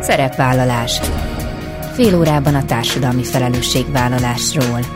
Szerepvállalás. Fél órában a társadalmi felelősségvállalásról.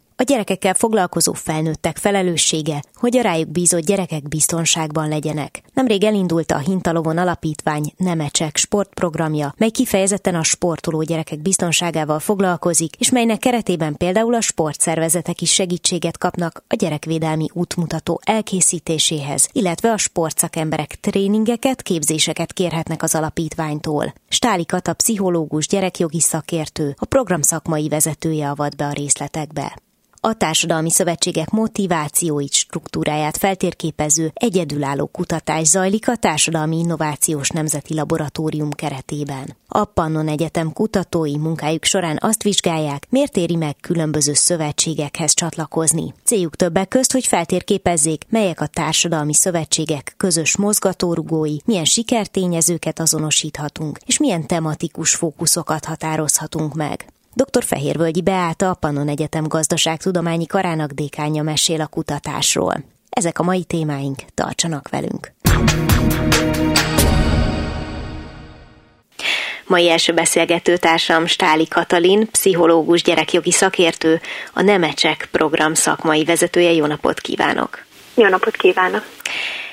A gyerekekkel foglalkozó felnőttek felelőssége, hogy a rájuk bízott gyerekek biztonságban legyenek. Nemrég elindult a Hintalovon Alapítvány Nemecsek sportprogramja, mely kifejezetten a sportoló gyerekek biztonságával foglalkozik, és melynek keretében például a sportszervezetek is segítséget kapnak a gyerekvédelmi útmutató elkészítéséhez, illetve a sportszakemberek tréningeket, képzéseket kérhetnek az alapítványtól. Stáli Kata pszichológus, gyerekjogi szakértő, a program szakmai vezetője avat be a részletekbe a társadalmi szövetségek motivációit, struktúráját feltérképező egyedülálló kutatás zajlik a Társadalmi Innovációs Nemzeti Laboratórium keretében. A Pannon Egyetem kutatói munkájuk során azt vizsgálják, miért éri meg különböző szövetségekhez csatlakozni. Céljuk többek közt, hogy feltérképezzék, melyek a társadalmi szövetségek közös mozgatórugói, milyen sikertényezőket azonosíthatunk, és milyen tematikus fókuszokat határozhatunk meg. Dr. Fehérvölgyi Beáta, a Pannon Egyetem gazdaságtudományi karának dékánya mesél a kutatásról. Ezek a mai témáink, tartsanak velünk! Mai első beszélgető társam Stáli Katalin, pszichológus, gyerekjogi szakértő, a Nemecsek program szakmai vezetője. Jó napot kívánok! Jó napot kívánok!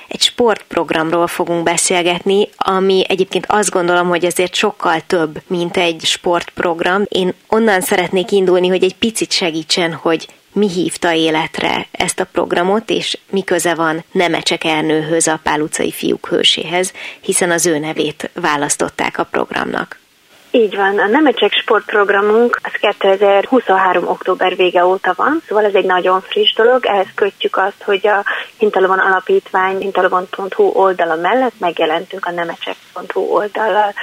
Egy sportprogramról fogunk beszélgetni, ami egyébként azt gondolom, hogy azért sokkal több, mint egy sportprogram. Én onnan szeretnék indulni, hogy egy picit segítsen, hogy mi hívta életre ezt a programot, és mi köze van Nemecsek Ernőhöz, a Pál utcai fiúk hőséhez, hiszen az ő nevét választották a programnak. Így van, a Nemecsek sportprogramunk az 2023. október vége óta van, szóval ez egy nagyon friss dolog, ehhez kötjük azt, hogy a Hintalovon Alapítvány hintalovon.hu oldala mellett megjelentünk a nemecsek.hu oldallal,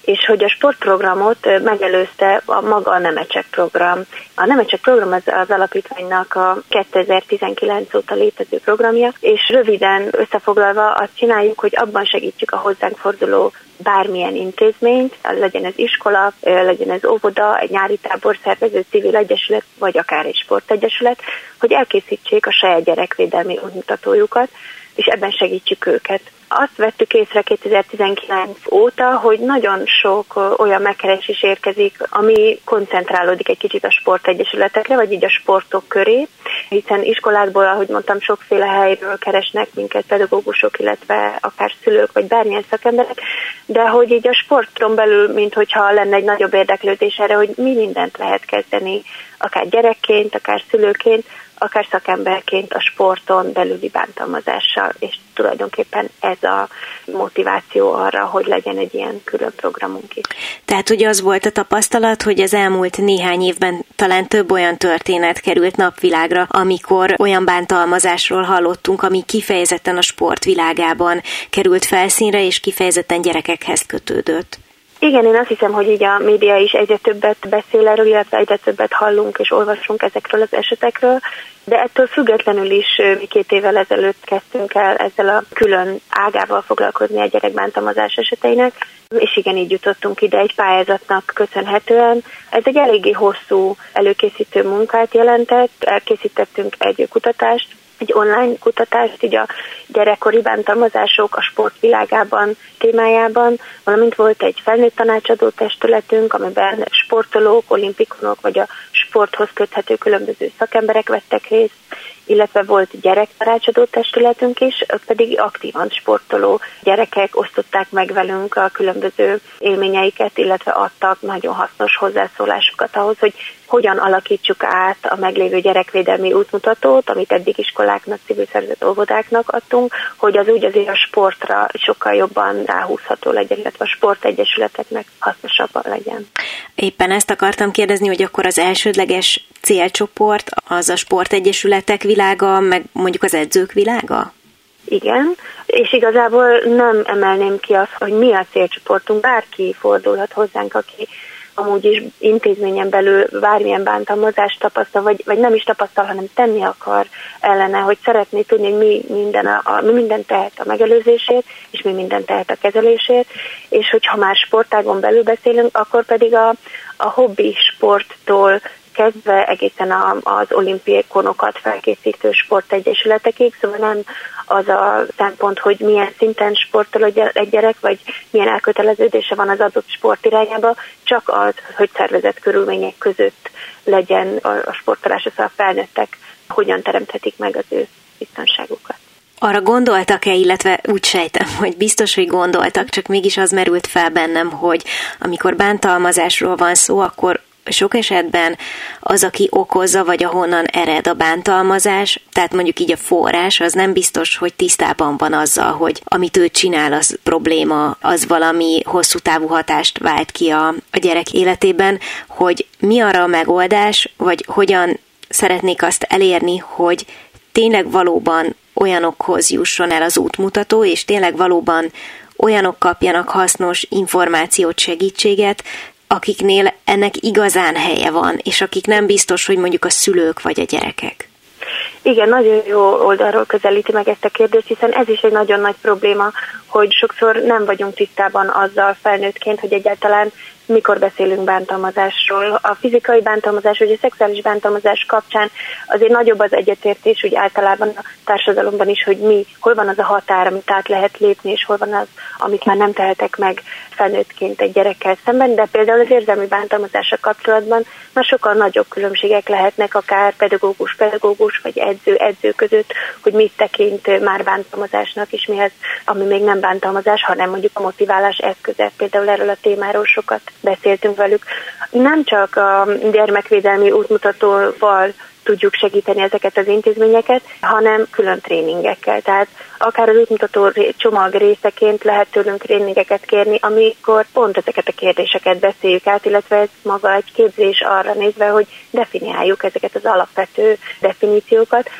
és hogy a sportprogramot megelőzte a maga a Nemecsek program. A Nemecsek program az, az alapítványnak a 2019 óta létező programja, és röviden összefoglalva azt csináljuk, hogy abban segítjük a hozzánk forduló bármilyen intézményt, legyen ez iskola, legyen ez óvoda, egy nyári tábor szervező civil egyesület, vagy akár egy sportegyesület, hogy elkészítsék a saját gyerekvédelmi útmutatójukat, és ebben segítsük őket. Azt vettük észre 2019 óta, hogy nagyon sok olyan megkeresés érkezik, ami koncentrálódik egy kicsit a sportegyesületekre, vagy így a sportok köré, hiszen iskolákból, ahogy mondtam, sokféle helyről keresnek minket pedagógusok, illetve akár szülők, vagy bármilyen szakemberek, de hogy így a sporton belül, mint hogyha lenne egy nagyobb érdeklődés erre, hogy mi mindent lehet kezdeni, akár gyerekként, akár szülőként, akár szakemberként a sporton belüli bántalmazással, és tulajdonképpen ez a motiváció arra, hogy legyen egy ilyen külön programunk is. Tehát ugye az volt a tapasztalat, hogy az elmúlt néhány évben talán több olyan történet került napvilágra, amikor olyan bántalmazásról hallottunk, ami kifejezetten a sportvilágában került felszínre, és kifejezetten gyerekekhez kötődött. Igen, én azt hiszem, hogy így a média is egyre többet beszél erről, illetve egyre többet hallunk és olvasunk ezekről az esetekről, de ettől függetlenül is mi két évvel ezelőtt kezdtünk el ezzel a külön ágával foglalkozni a gyerekbántalmazás eseteinek, és igen, így jutottunk ide egy pályázatnak köszönhetően. Ez egy eléggé hosszú előkészítő munkát jelentett, elkészítettünk egy kutatást, egy online kutatást így a gyerekkori bántalmazások a sportvilágában témájában, valamint volt egy felnőtt tanácsadó testületünk, amiben sportolók, olimpikonok vagy a sporthoz köthető különböző szakemberek vettek részt, illetve volt gyerektanácsadó testületünk is, ott pedig aktívan sportoló gyerekek osztották meg velünk a különböző élményeiket, illetve adtak nagyon hasznos hozzászólásokat ahhoz, hogy hogyan alakítsuk át a meglévő gyerekvédelmi útmutatót, amit eddig iskoláknak, civil szervezet óvodáknak adtunk, hogy az úgy azért a sportra sokkal jobban ráhúzható legyen, illetve a sportegyesületeknek hasznosabban legyen. Éppen ezt akartam kérdezni, hogy akkor az elsődleges célcsoport az a sportegyesületek világa, meg mondjuk az edzők világa? igen, és igazából nem emelném ki azt, hogy mi a célcsoportunk, bárki fordulhat hozzánk, aki amúgy is intézményen belül bármilyen bántalmazást tapasztal, vagy, vagy nem is tapasztal, hanem tenni akar ellene, hogy szeretné tudni, hogy mi minden, a, a, mi minden tehet a megelőzését, és mi minden tehet a kezelését, és hogyha már sportágon belül beszélünk, akkor pedig a, a hobbi sporttól kezdve egészen az olimpiákonokat felkészítő sportegyesületekig, szóval nem az a szempont, hogy milyen szinten sportol egy gyerek, vagy milyen elköteleződése van az adott sport irányába, csak az, hogy szervezett körülmények között legyen a sportolás, az a felnőttek hogyan teremthetik meg az ő biztonságukat. Arra gondoltak-e, illetve úgy sejtem, hogy biztos, hogy gondoltak, csak mégis az merült fel bennem, hogy amikor bántalmazásról van szó, akkor sok esetben az, aki okozza, vagy ahonnan ered a bántalmazás, tehát mondjuk így a forrás, az nem biztos, hogy tisztában van azzal, hogy amit ő csinál, az probléma, az valami hosszú távú hatást vált ki a, a gyerek életében, hogy mi arra a megoldás, vagy hogyan szeretnék azt elérni, hogy tényleg valóban olyanokhoz jusson el az útmutató, és tényleg valóban olyanok kapjanak hasznos információt, segítséget, akiknél ennek igazán helye van, és akik nem biztos, hogy mondjuk a szülők vagy a gyerekek. Igen, nagyon jó oldalról közelíti meg ezt a kérdést, hiszen ez is egy nagyon nagy probléma, hogy sokszor nem vagyunk tisztában azzal felnőttként, hogy egyáltalán mikor beszélünk bántalmazásról. A fizikai bántalmazás vagy a szexuális bántalmazás kapcsán azért nagyobb az egyetértés, úgy általában a társadalomban is, hogy mi, hol van az a határ, amit át lehet lépni, és hol van az, amit már nem tehetek meg felnőttként egy gyerekkel szemben, de például az érzelmi bántalmazással kapcsolatban már sokkal nagyobb különbségek lehetnek, akár pedagógus-pedagógus, vagy edző-edző között, hogy mit tekint már bántalmazásnak, és mi az, ami még nem bántalmazás, hanem mondjuk a motiválás eszköze. Például erről a témáról sokat beszéltünk velük. Nem csak a gyermekvédelmi útmutatóval tudjuk segíteni ezeket az intézményeket, hanem külön tréningekkel. Tehát akár az útmutató csomag részeként lehet tőlünk tréningeket kérni, amikor pont ezeket a kérdéseket beszéljük át, illetve ez maga egy képzés arra nézve, hogy definiáljuk ezeket az alapvető definíciókat.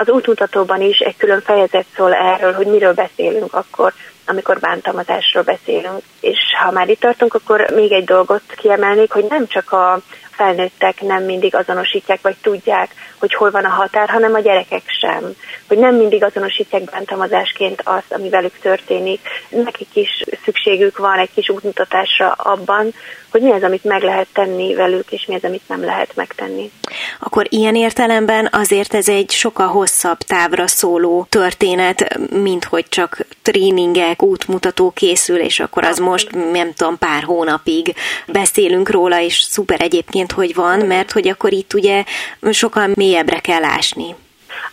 Az útmutatóban is egy külön fejezet szól erről, hogy miről beszélünk akkor, amikor bántalmazásról beszélünk. És ha már itt tartunk, akkor még egy dolgot kiemelnék, hogy nem csak a felnőttek nem mindig azonosítják, vagy tudják, hogy hol van a határ, hanem a gyerekek sem. Hogy nem mindig azonosítják bántalmazásként azt, ami velük történik. Nekik is szükségük van egy kis útmutatásra abban, hogy mi az, amit meg lehet tenni velük, és mi az, amit nem lehet megtenni. Akkor ilyen értelemben azért ez egy sokkal hosszabb távra szóló történet, mint hogy csak tréningek, útmutató készül, és akkor az most, nem tudom, pár hónapig beszélünk róla, és szuper egyébként, hogy van, mert hogy akkor itt ugye sokkal mélyebbre kell ásni.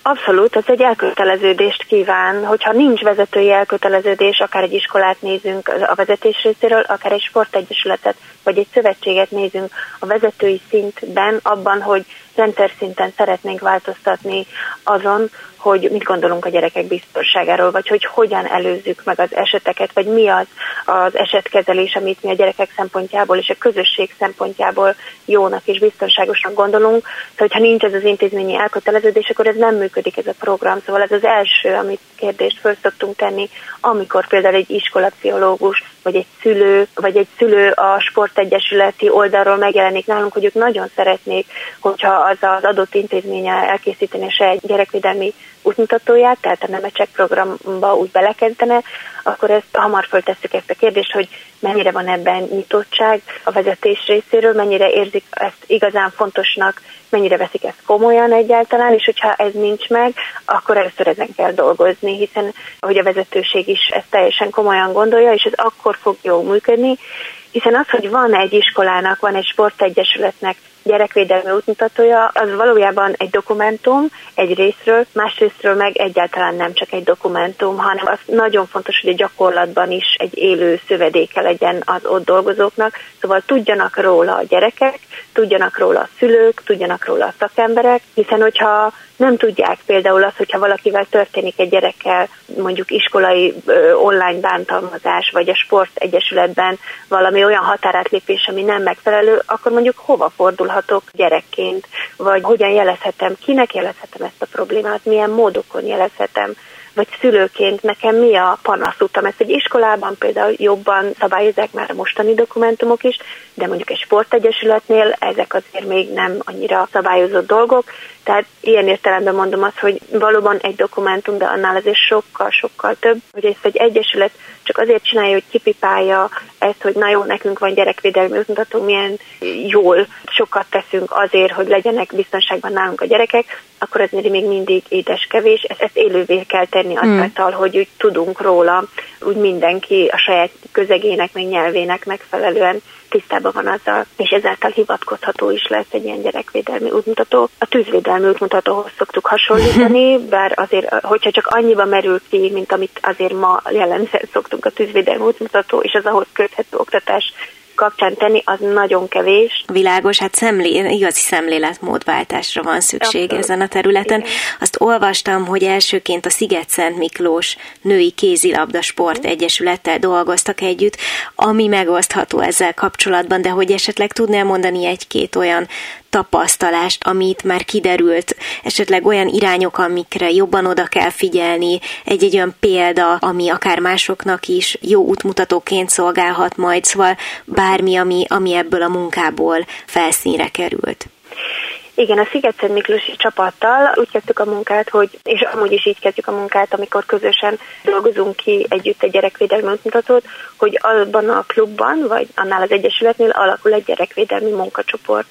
Abszolút, ez egy elköteleződést kíván. Hogyha nincs vezetői elköteleződés, akár egy iskolát nézünk a vezetés részéről, akár egy sportegyesületet, vagy egy szövetséget nézünk a vezetői szintben, abban, hogy rendszer szinten szeretnénk változtatni azon, hogy mit gondolunk a gyerekek biztonságáról, vagy hogy hogyan előzzük meg az eseteket, vagy mi az az esetkezelés, amit mi a gyerekek szempontjából és a közösség szempontjából jónak és biztonságosnak gondolunk. Szóval, hogyha nincs ez az intézményi elköteleződés, akkor ez nem működik ez a program. Szóval ez az első, amit kérdést föl szoktunk tenni, amikor például egy iskolapszichológus, vagy egy szülő, vagy egy szülő a sportegyesületi oldalról megjelenik nálunk, hogy ők nagyon szeretnék, hogyha az az adott intézménye elkészíteni a saját gyerekvédelmi útmutatóját, tehát a Nemecsek programba úgy belekezdene, akkor ezt hamar föltesszük ezt a kérdést, hogy mennyire van ebben nyitottság a vezetés részéről, mennyire érzik ezt igazán fontosnak, mennyire veszik ezt komolyan egyáltalán, és hogyha ez nincs meg, akkor először ezen kell dolgozni, hiszen hogy a vezetőség is ezt teljesen komolyan gondolja, és ez akkor fog jól működni, hiszen az, hogy van egy iskolának, van egy sportegyesületnek gyerekvédelmi útmutatója, az valójában egy dokumentum egy részről, másrésztről meg egyáltalán nem csak egy dokumentum, hanem az nagyon fontos, hogy a gyakorlatban is egy élő szövedéke legyen az ott dolgozóknak, szóval tudjanak róla a gyerekek, tudjanak róla a szülők, tudjanak róla a szakemberek, hiszen hogyha nem tudják például azt, hogyha valakivel történik egy gyerekkel mondjuk iskolai ö, online bántalmazás, vagy a sportegyesületben valami olyan határátlépés, ami nem megfelelő, akkor mondjuk hova fordulhatok gyerekként, vagy hogyan jelezhetem, kinek jelezhetem ezt a problémát, milyen módokon jelezhetem, vagy szülőként nekem mi a panaszutam. Ezt egy iskolában például jobban szabályozzák már a mostani dokumentumok is, de mondjuk egy sportegyesületnél ezek azért még nem annyira szabályozott dolgok, tehát ilyen értelemben mondom azt, hogy valóban egy dokumentum, de annál azért sokkal-sokkal több, hogy ezt egy egyesület csak azért csinálja, hogy kipipálja ezt, hogy na jó, nekünk van gyerekvédelmi útmutató, milyen jól sokat teszünk azért, hogy legyenek biztonságban nálunk a gyerekek, akkor ez még mindig édes kevés. Ezt, ezt élővé kell tenni hmm. azáltal, mm. hogy úgy tudunk róla, úgy mindenki a saját közegének, meg nyelvének megfelelően tisztában van azzal, és ezáltal hivatkozható is lesz egy ilyen gyerekvédelmi útmutató. A tűzvédelmi útmutatóhoz szoktuk hasonlítani, bár azért, hogyha csak annyiba merül ki, mint amit azért ma jellemzően szoktunk a tűzvédelmi útmutató, és az ahhoz köthető oktatás kapcsán tenni, az nagyon kevés. Világos, hát szemlé, igazi szemléletmódváltásra van szükség Abszolút. ezen a területen. Igen. Azt olvastam, hogy elsőként a Sziget-Szent Miklós Női Kézilabda Sport Egyesülettel dolgoztak együtt, ami megosztható ezzel kapcsolatban, de hogy esetleg tudnál mondani egy-két olyan tapasztalást, amit már kiderült, esetleg olyan irányok, amikre jobban oda kell figyelni, egy-egy olyan példa, ami akár másoknak is jó útmutatóként szolgálhat majd, szóval bármi, ami, ami ebből a munkából felszínre került. Igen, a sziget Miklósi csapattal úgy kezdtük a munkát, hogy, és amúgy is így kezdjük a munkát, amikor közösen dolgozunk ki együtt egy gyerekvédelmi mutatót, hogy abban a klubban, vagy annál az egyesületnél alakul egy gyerekvédelmi munkacsoport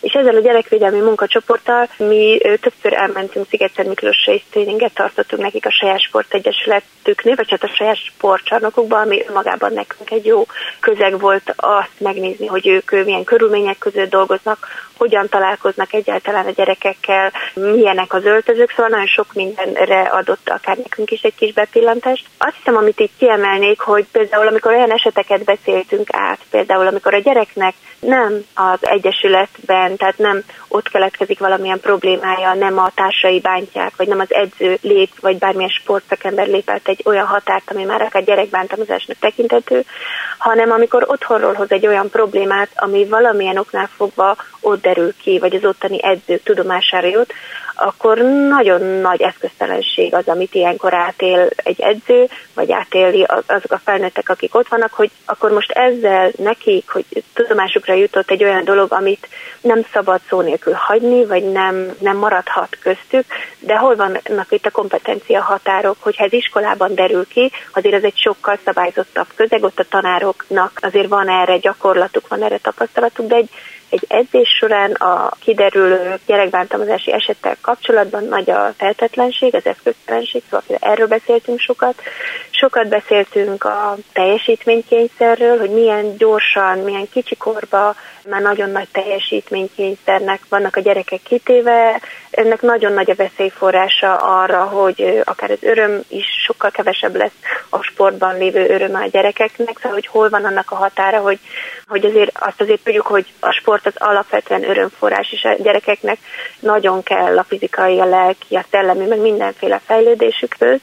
és ezzel a gyerekvédelmi munkacsoporttal mi többször elmentünk Sziget Miklósra és tréninget tartottunk nekik a saját sportegyesületüknél, vagy hát a saját sportcsarnokokban, ami magában nekünk egy jó közeg volt azt megnézni, hogy ők milyen körülmények között dolgoznak, hogyan találkoznak egyáltalán a gyerekekkel, milyenek az öltözők, szóval nagyon sok mindenre adott akár nekünk is egy kis bepillantást. Azt hiszem, amit itt kiemelnék, hogy például amikor olyan eseteket beszéltünk át, például amikor a gyereknek nem az egyesületben, tehát nem ott keletkezik valamilyen problémája, nem a társai bántják, vagy nem az edző lép, vagy bármilyen sportszakember lépelt egy olyan határt, ami már akár gyerekbántalmazásnak tekintető, hanem amikor otthonról hoz egy olyan problémát, ami valamilyen oknál fogva ott derül ki, vagy az ottani edzők tudomására jut, akkor nagyon nagy eszköztelenség az, amit ilyenkor átél egy edző, vagy átéli azok a felnőttek, akik ott vannak, hogy akkor most ezzel nekik, hogy tudomásukra jutott egy olyan dolog, amit nem szabad szó nélkül hagyni, vagy nem, nem maradhat köztük, de hol vannak itt a kompetencia határok, hogyha ez iskolában derül ki, azért ez egy sokkal szabályzottabb közeg, ott a tanároknak azért van erre gyakorlatuk, van erre tapasztalatuk, de egy egy edzés során a kiderülő gyerekbántalmazási esettel kapcsolatban nagy a tehetetlenség, az eszköztelenség, szóval erről beszéltünk sokat. Sokat beszéltünk a teljesítménykényszerről, hogy milyen gyorsan, milyen kicsikorba már nagyon nagy teljesítménykényszernek vannak a gyerekek kitéve, ennek nagyon nagy a veszélyforrása arra, hogy akár az öröm is sokkal kevesebb lesz a sportban lévő öröm a gyerekeknek, szóval hogy hol van annak a határa, hogy, hogy azért azt azért tudjuk, hogy a sport az alapvetően örömforrás, és a gyerekeknek nagyon kell a fizikai, a lelki, a szellemi, meg mindenféle fejlődésükhöz,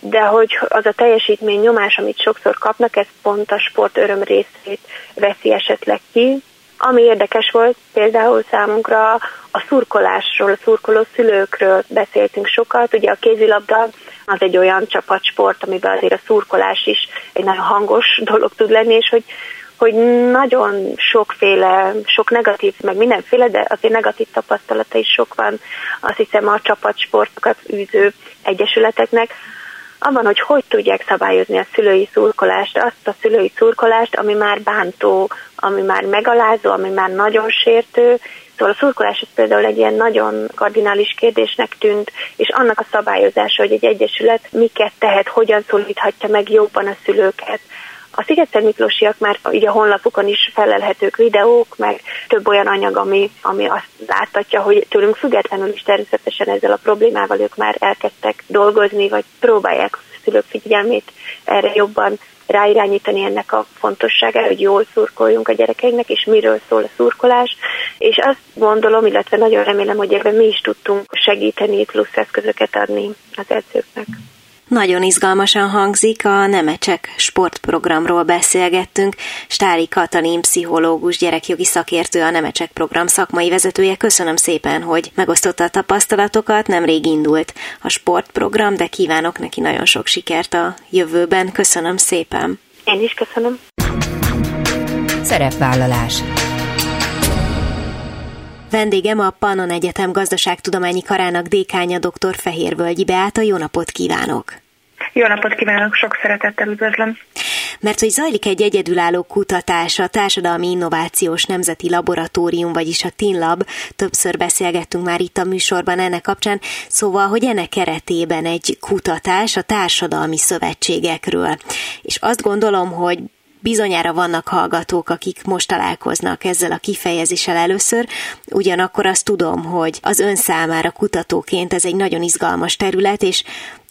de hogy az a teljesítmény nyomás, amit sokszor kapnak, ez pont a sport öröm részét veszi esetleg ki, ami érdekes volt például számunkra a szurkolásról, a szurkoló szülőkről beszéltünk sokat. Ugye a kézilabda az egy olyan csapatsport, amiben azért a szurkolás is egy nagyon hangos dolog tud lenni, és hogy hogy nagyon sokféle, sok negatív, meg mindenféle, de azért negatív tapasztalata is sok van, azt hiszem a csapatsportokat űző egyesületeknek, abban, hogy hogy tudják szabályozni a szülői szurkolást, azt a szülői szurkolást, ami már bántó, ami már megalázó, ami már nagyon sértő, Szóval a szurkolás ez például egy ilyen nagyon kardinális kérdésnek tűnt, és annak a szabályozása, hogy egy egyesület miket tehet, hogyan szólíthatja meg jobban a szülőket. A Sziget Miklósiak már így a honlapukon is felelhetők videók, meg több olyan anyag, ami, ami azt láthatja, hogy tőlünk függetlenül is természetesen ezzel a problémával ők már elkezdtek dolgozni, vagy próbálják a szülők figyelmét erre jobban ráirányítani ennek a fontosságára, hogy jól szurkoljunk a gyerekeinknek, és miről szól a szurkolás. És azt gondolom, illetve nagyon remélem, hogy ebben mi is tudtunk segíteni, plusz eszközöket adni az edzőknek. Nagyon izgalmasan hangzik, a Nemecsek sportprogramról beszélgettünk. Stári Katalin, pszichológus, gyerekjogi szakértő, a Nemecsek program szakmai vezetője. Köszönöm szépen, hogy megosztotta a tapasztalatokat. Nemrég indult a sportprogram, de kívánok neki nagyon sok sikert a jövőben. Köszönöm szépen. Én is köszönöm. Szerepvállalás. Vendégem a Pannon Egyetem gazdaságtudományi karának dékánya dr. Fehérvölgyi Beáta. Jó napot kívánok! Jó napot kívánok, sok szeretettel üdvözlöm! Mert hogy zajlik egy egyedülálló kutatás, a Társadalmi Innovációs Nemzeti Laboratórium, vagyis a TINLAB, többször beszélgettünk már itt a műsorban ennek kapcsán, szóval, hogy ennek keretében egy kutatás a társadalmi szövetségekről. És azt gondolom, hogy Bizonyára vannak hallgatók, akik most találkoznak ezzel a kifejezéssel először, ugyanakkor azt tudom, hogy az ön számára kutatóként ez egy nagyon izgalmas terület, és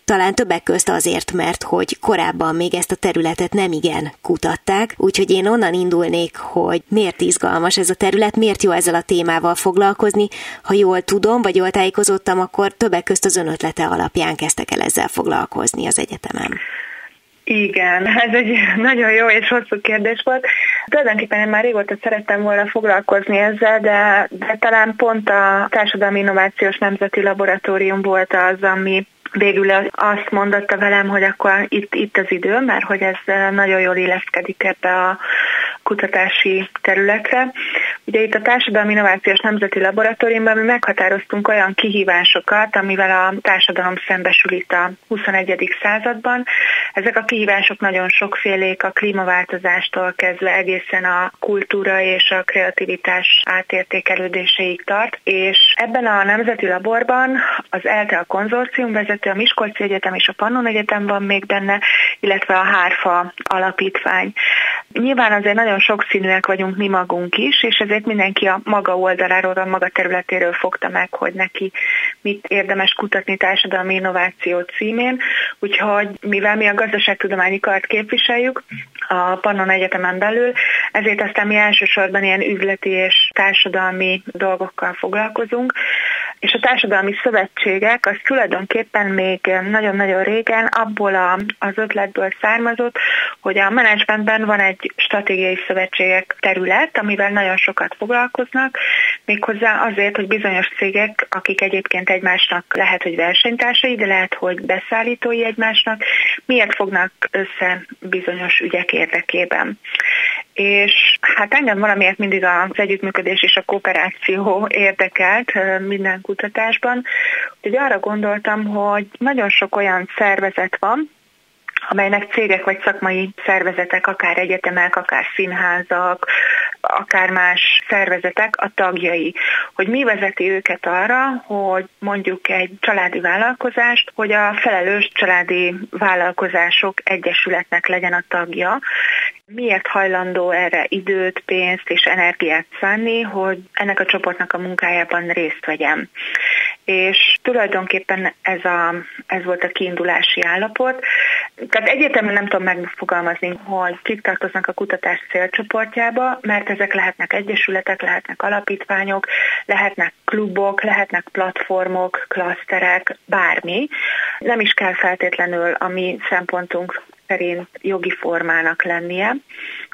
talán többek közt azért, mert hogy korábban még ezt a területet nem igen kutatták, úgyhogy én onnan indulnék, hogy miért izgalmas ez a terület, miért jó ezzel a témával foglalkozni. Ha jól tudom, vagy jól tájékozottam, akkor többek közt az ön ötlete alapján kezdtek el ezzel foglalkozni az egyetemen. Igen, ez egy nagyon jó és hosszú kérdés volt. Tulajdonképpen én már régóta szerettem volna foglalkozni ezzel, de, de talán pont a Társadalmi Innovációs Nemzeti Laboratórium volt az, ami végül azt mondotta velem, hogy akkor itt, itt az idő, mert hogy ez nagyon jól illeszkedik ebbe a kutatási területre. Ugye itt a Társadalmi Innovációs Nemzeti Laboratóriumban mi meghatároztunk olyan kihívásokat, amivel a társadalom szembesül itt a 21. században. Ezek a kihívások nagyon sokfélék, a klímaváltozástól kezdve egészen a kultúra és a kreativitás átértékelődéseig tart, és ebben a Nemzeti Laborban az ELTE a konzorcium vezető, a Miskolci Egyetem és a Pannon Egyetem van még benne, illetve a Hárfa alapítvány. Nyilván azért nagyon sokszínűek vagyunk mi magunk is, és ezért mindenki a maga oldaláról, a maga területéről fogta meg, hogy neki mit érdemes kutatni társadalmi innováció címén. Úgyhogy mivel mi a gazdaságtudományi kart képviseljük a Pannon Egyetemen belül, ezért aztán mi elsősorban ilyen üzleti és társadalmi dolgokkal foglalkozunk, és a társadalmi szövetségek az tulajdonképpen még nagyon-nagyon régen abból a, az ötletből származott, hogy a menedzsmentben van egy stratégiai szövetségek terület, amivel nagyon sokat foglalkoznak, méghozzá azért, hogy bizonyos cégek, akik egyébként egymásnak lehet, hogy versenytársai, de lehet, hogy beszállítói egymásnak, miért fognak össze bizonyos ügyek érdekében. És hát engem valamiért mindig az együttműködés és a kooperáció érdekelt minden kutatásban, úgyhogy arra gondoltam, hogy nagyon sok olyan szervezet van, amelynek cégek vagy szakmai szervezetek, akár egyetemek, akár színházak, akár más szervezetek a tagjai. Hogy mi vezeti őket arra, hogy mondjuk egy családi vállalkozást, hogy a felelős családi vállalkozások egyesületnek legyen a tagja, miért hajlandó erre időt, pénzt és energiát szánni, hogy ennek a csoportnak a munkájában részt vegyem. És tulajdonképpen ez, a, ez volt a kiindulási állapot. Tehát egyértelműen nem tudom megfogalmazni, hogy kik tartoznak a kutatás célcsoportjába, mert ezek lehetnek egyesületek, lehetnek alapítványok, lehetnek klubok, lehetnek platformok, klaszterek, bármi. Nem is kell feltétlenül a mi szempontunk szerint jogi formának lennie,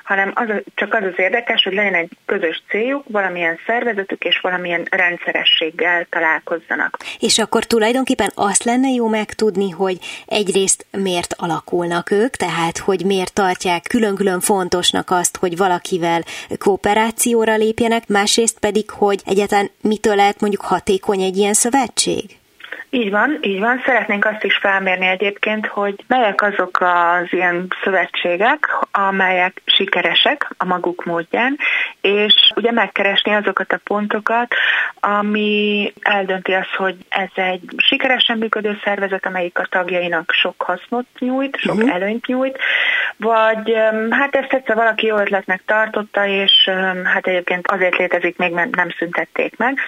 hanem az, csak az az érdekes, hogy legyen egy közös céljuk, valamilyen szervezetük és valamilyen rendszerességgel találkozzanak. És akkor tulajdonképpen azt lenne jó megtudni, hogy egyrészt miért alakulnak ők, tehát hogy miért tartják külön-külön fontosnak azt, hogy valakivel kooperációra lépjenek, másrészt pedig, hogy egyáltalán mitől lehet mondjuk hatékony egy ilyen szövetség? Így van, így van. Szeretnénk azt is felmérni egyébként, hogy melyek azok az ilyen szövetségek, amelyek sikeresek a maguk módján, és ugye megkeresni azokat a pontokat, ami eldönti azt, hogy ez egy sikeresen működő szervezet, amelyik a tagjainak sok hasznot nyújt, sok uh-huh. előnyt nyújt, vagy hát ezt egyszer valaki jó ötletnek tartotta, és hát egyébként azért létezik még, mert nem szüntették meg,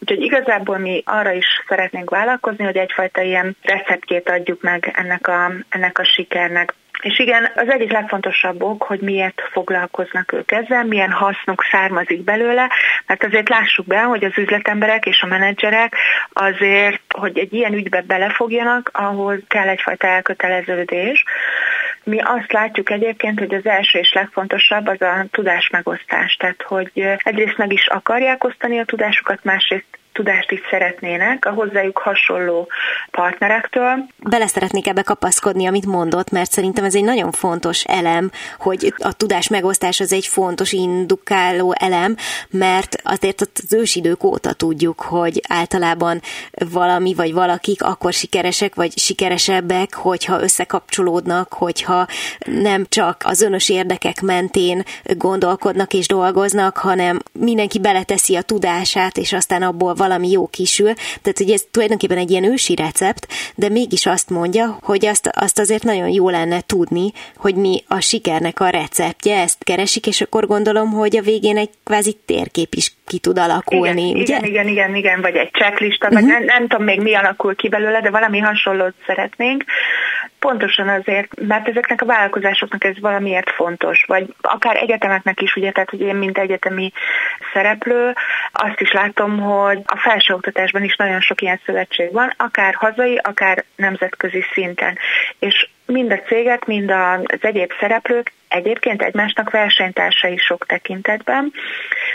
Úgyhogy igazából mi arra is szeretnénk vállalkozni, hogy egyfajta ilyen receptjét adjuk meg ennek a, ennek a sikernek. És igen, az egyik legfontosabb ok, hogy miért foglalkoznak ők ezzel, milyen hasznuk származik belőle, mert azért lássuk be, hogy az üzletemberek és a menedzserek azért, hogy egy ilyen ügybe belefogjanak, ahhoz kell egyfajta elköteleződés. Mi azt látjuk egyébként, hogy az első és legfontosabb az a tudásmegosztás, tehát hogy egyrészt meg is akarják osztani a tudásukat, másrészt tudást is szeretnének a hozzájuk hasonló partnerektől. Bele szeretnék ebbe kapaszkodni, amit mondott, mert szerintem ez egy nagyon fontos elem, hogy a tudás megosztás az egy fontos indukáló elem, mert azért az ősidők óta tudjuk, hogy általában valami vagy valakik akkor sikeresek vagy sikeresebbek, hogyha összekapcsolódnak, hogyha nem csak az önös érdekek mentén gondolkodnak és dolgoznak, hanem mindenki beleteszi a tudását, és aztán abból valami jó kisül. Tehát, hogy ez tulajdonképpen egy ilyen ősi recept, de mégis azt mondja, hogy azt, azt azért nagyon jó lenne tudni, hogy mi a sikernek a receptje, ezt keresik, és akkor gondolom, hogy a végén egy kvázi térkép is ki tud alakulni, igen, ugye? Igen, igen, igen, igen, vagy egy checklista, uh-huh. vagy mhm. nem, nem tudom még mi alakul ki belőle, de valami hasonlót szeretnénk. Pontosan azért, mert ezeknek a vállalkozásoknak ez valamiért fontos, vagy akár egyetemeknek is, ugye, tehát hogy én, mint egyetemi szereplő, azt is látom, hogy a felsőoktatásban is nagyon sok ilyen szövetség van, akár hazai, akár nemzetközi szinten. És mind a cégek, mind az egyéb szereplők egyébként egymásnak versenytársai sok tekintetben,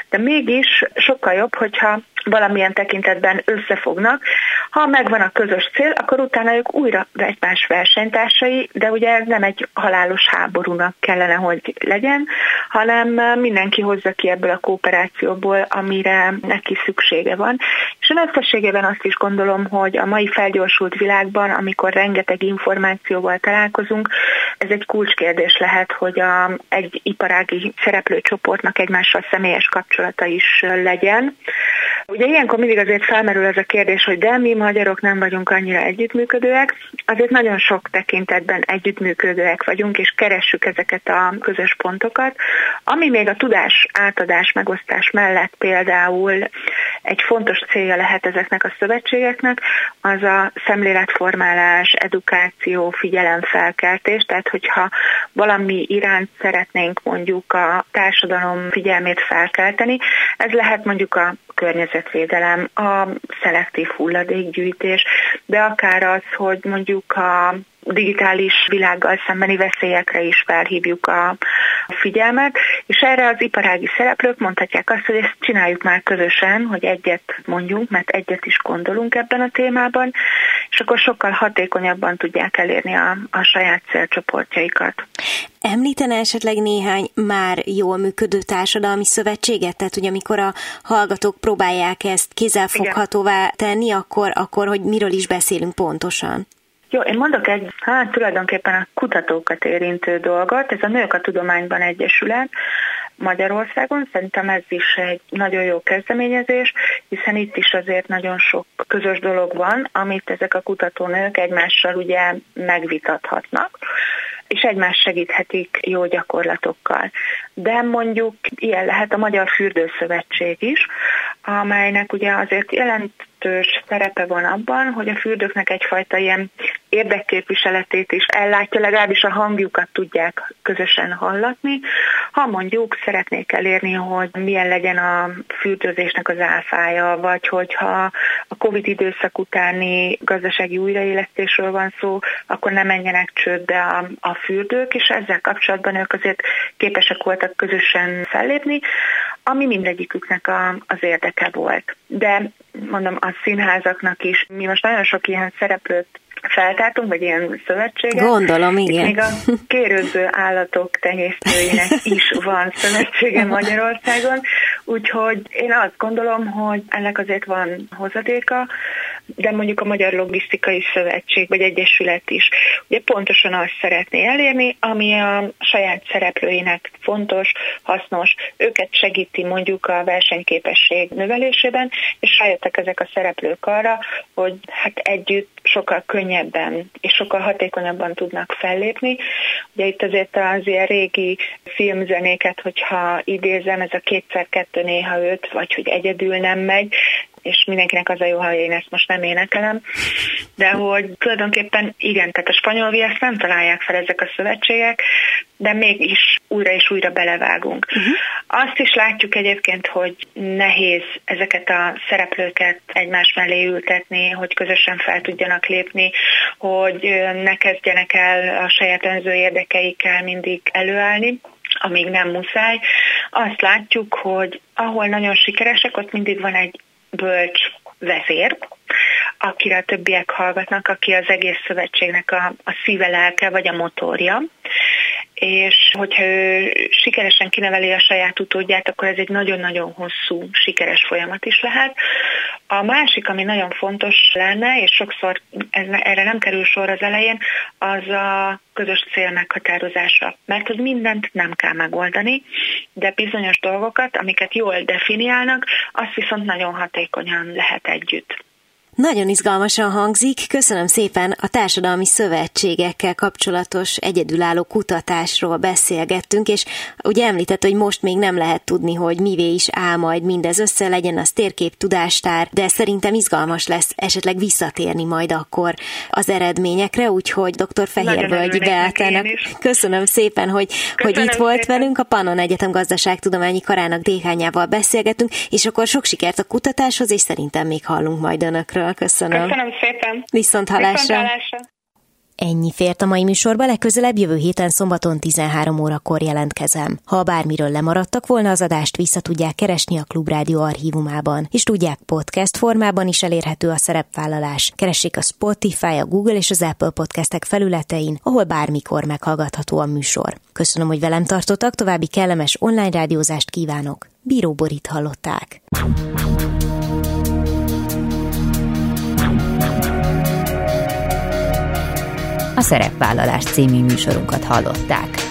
de mégis sokkal jobb, hogyha valamilyen tekintetben összefognak. Ha megvan a közös cél, akkor utána ők újra egymás versenytársai, de ugye ez nem egy halálos háborúnak kellene, hogy legyen, hanem mindenki hozza ki ebből a kooperációból, amire neki szüksége van. És én összességében azt is gondolom, hogy a mai felgyorsult világban, amikor rengeteg információval találkozunk, ez egy kulcskérdés lehet, hogy a, egy iparági szereplőcsoportnak egymással személyes kapcsolata is legyen. Ugye ilyenkor mindig azért felmerül ez a kérdés, hogy de mi magyarok nem vagyunk annyira együttműködőek, azért nagyon sok tekintetben együttműködőek vagyunk, és keressük ezeket a közös pontokat. Ami még a tudás átadás, megosztás mellett például egy fontos célja lehet ezeknek a szövetségeknek, az a szemléletformálás, edukáció, figyelemfelkeltés, tehát hogyha valami iránt szeretnénk mondjuk a társadalom figyelmét felkelteni, ez lehet mondjuk a környezetvédelem, a szelektív hulladékgyűjtés, de akár az, hogy mondjuk a digitális világgal szembeni veszélyekre is felhívjuk a figyelmet, és erre az iparági szereplők mondhatják azt, hogy ezt csináljuk már közösen, hogy egyet mondjunk, mert egyet is gondolunk ebben a témában, és akkor sokkal hatékonyabban tudják elérni a, a saját célcsoportjaikat. Említene esetleg néhány már jól működő társadalmi szövetséget? Tehát, hogy amikor a hallgatók próbálják ezt kézzelfoghatóvá tenni, akkor, akkor hogy miről is beszélünk pontosan? Jó, én mondok egy, hát tulajdonképpen a kutatókat érintő dolgot. Ez a Nők a Tudományban Egyesület Magyarországon. Szerintem ez is egy nagyon jó kezdeményezés, hiszen itt is azért nagyon sok közös dolog van, amit ezek a kutatónők egymással ugye megvitathatnak és egymást segíthetik jó gyakorlatokkal. De mondjuk ilyen lehet a Magyar Fürdőszövetség is, amelynek ugye azért jelentős szerepe van abban, hogy a fürdőknek egyfajta ilyen érdekképviseletét is ellátja, legalábbis a hangjukat tudják közösen hallatni. Ha mondjuk szeretnék elérni, hogy milyen legyen a fürdőzésnek az áfája, vagy hogyha a Covid időszak utáni gazdasági újraélesztésről van szó, akkor ne menjenek csődbe a, a fürdők, és ezzel kapcsolatban ők azért képesek voltak közösen fellépni, ami mindegyiküknek a, az érdeke volt. De mondom, a színházaknak is, mi most nagyon sok ilyen szereplőt feltártunk, vagy ilyen szövetséget. Gondolom, igen. Még a kérőző állatok tenyésztőinek is van szövetsége Magyarországon, úgyhogy én azt gondolom, hogy ennek azért van hozadéka, de mondjuk a Magyar Logisztikai Szövetség vagy Egyesület is ugye pontosan azt szeretné elérni, ami a saját szereplőinek fontos, hasznos, őket segíti mondjuk a versenyképesség növelésében, és rájöttek ezek a szereplők arra, hogy hát együtt sokkal könnyebben és sokkal hatékonyabban tudnak fellépni. Ugye itt azért az ilyen régi filmzenéket, hogyha idézem, ez a kétszer kettő néha öt, vagy hogy egyedül nem megy, és mindenkinek az a jó, ha én ezt most nem énekelem, de hogy tulajdonképpen igen, tehát a spanyol viaszt nem találják fel ezek a szövetségek, de mégis újra és újra belevágunk. Uh-huh. Azt is látjuk egyébként, hogy nehéz ezeket a szereplőket egymás mellé ültetni, hogy közösen fel tudjanak lépni, hogy ne kezdjenek el a saját önző érdekeikkel mindig előállni amíg nem muszáj. Azt látjuk, hogy ahol nagyon sikeresek, ott mindig van egy bölcs vezér, akire a többiek hallgatnak, aki az egész szövetségnek a, a szíve, lelke vagy a motorja és hogyha ő sikeresen kineveli a saját utódját, akkor ez egy nagyon-nagyon hosszú, sikeres folyamat is lehet. A másik, ami nagyon fontos lenne, és sokszor ez, erre nem kerül sor az elején, az a közös cél meghatározása. Mert hogy mindent nem kell megoldani, de bizonyos dolgokat, amiket jól definiálnak, azt viszont nagyon hatékonyan lehet együtt. Nagyon izgalmasan hangzik, köszönöm szépen a társadalmi szövetségekkel kapcsolatos egyedülálló kutatásról beszélgettünk, és ugye említett, hogy most még nem lehet tudni, hogy mivé is áll majd mindez össze, legyen az térkép tudástár, de szerintem izgalmas lesz esetleg visszatérni majd akkor az eredményekre, úgyhogy dr. Fehérvölgyi Beátának köszönöm szépen, hogy, köszönöm hogy itt szépen. volt velünk, a Pannon Egyetem Gazdaságtudományi Karának dékányával beszélgetünk, és akkor sok sikert a kutatáshoz, és szerintem még hallunk majd önökről. Köszönöm. Köszönöm szépen. Viszont hallásra. Viszont hallásra. Ennyi fért a mai műsorba, legközelebb jövő héten szombaton 13 órakor jelentkezem. Ha bármiről lemaradtak volna, az adást vissza tudják keresni a Klubrádió archívumában, és tudják podcast formában is elérhető a szerepvállalás. Keressék a Spotify, a Google és az Apple podcastek felületein, ahol bármikor meghallgatható a műsor. Köszönöm, hogy velem tartottak, további kellemes online rádiózást kívánok. Bíró Borit hallották. A Szerepvállalás című műsorunkat hallották.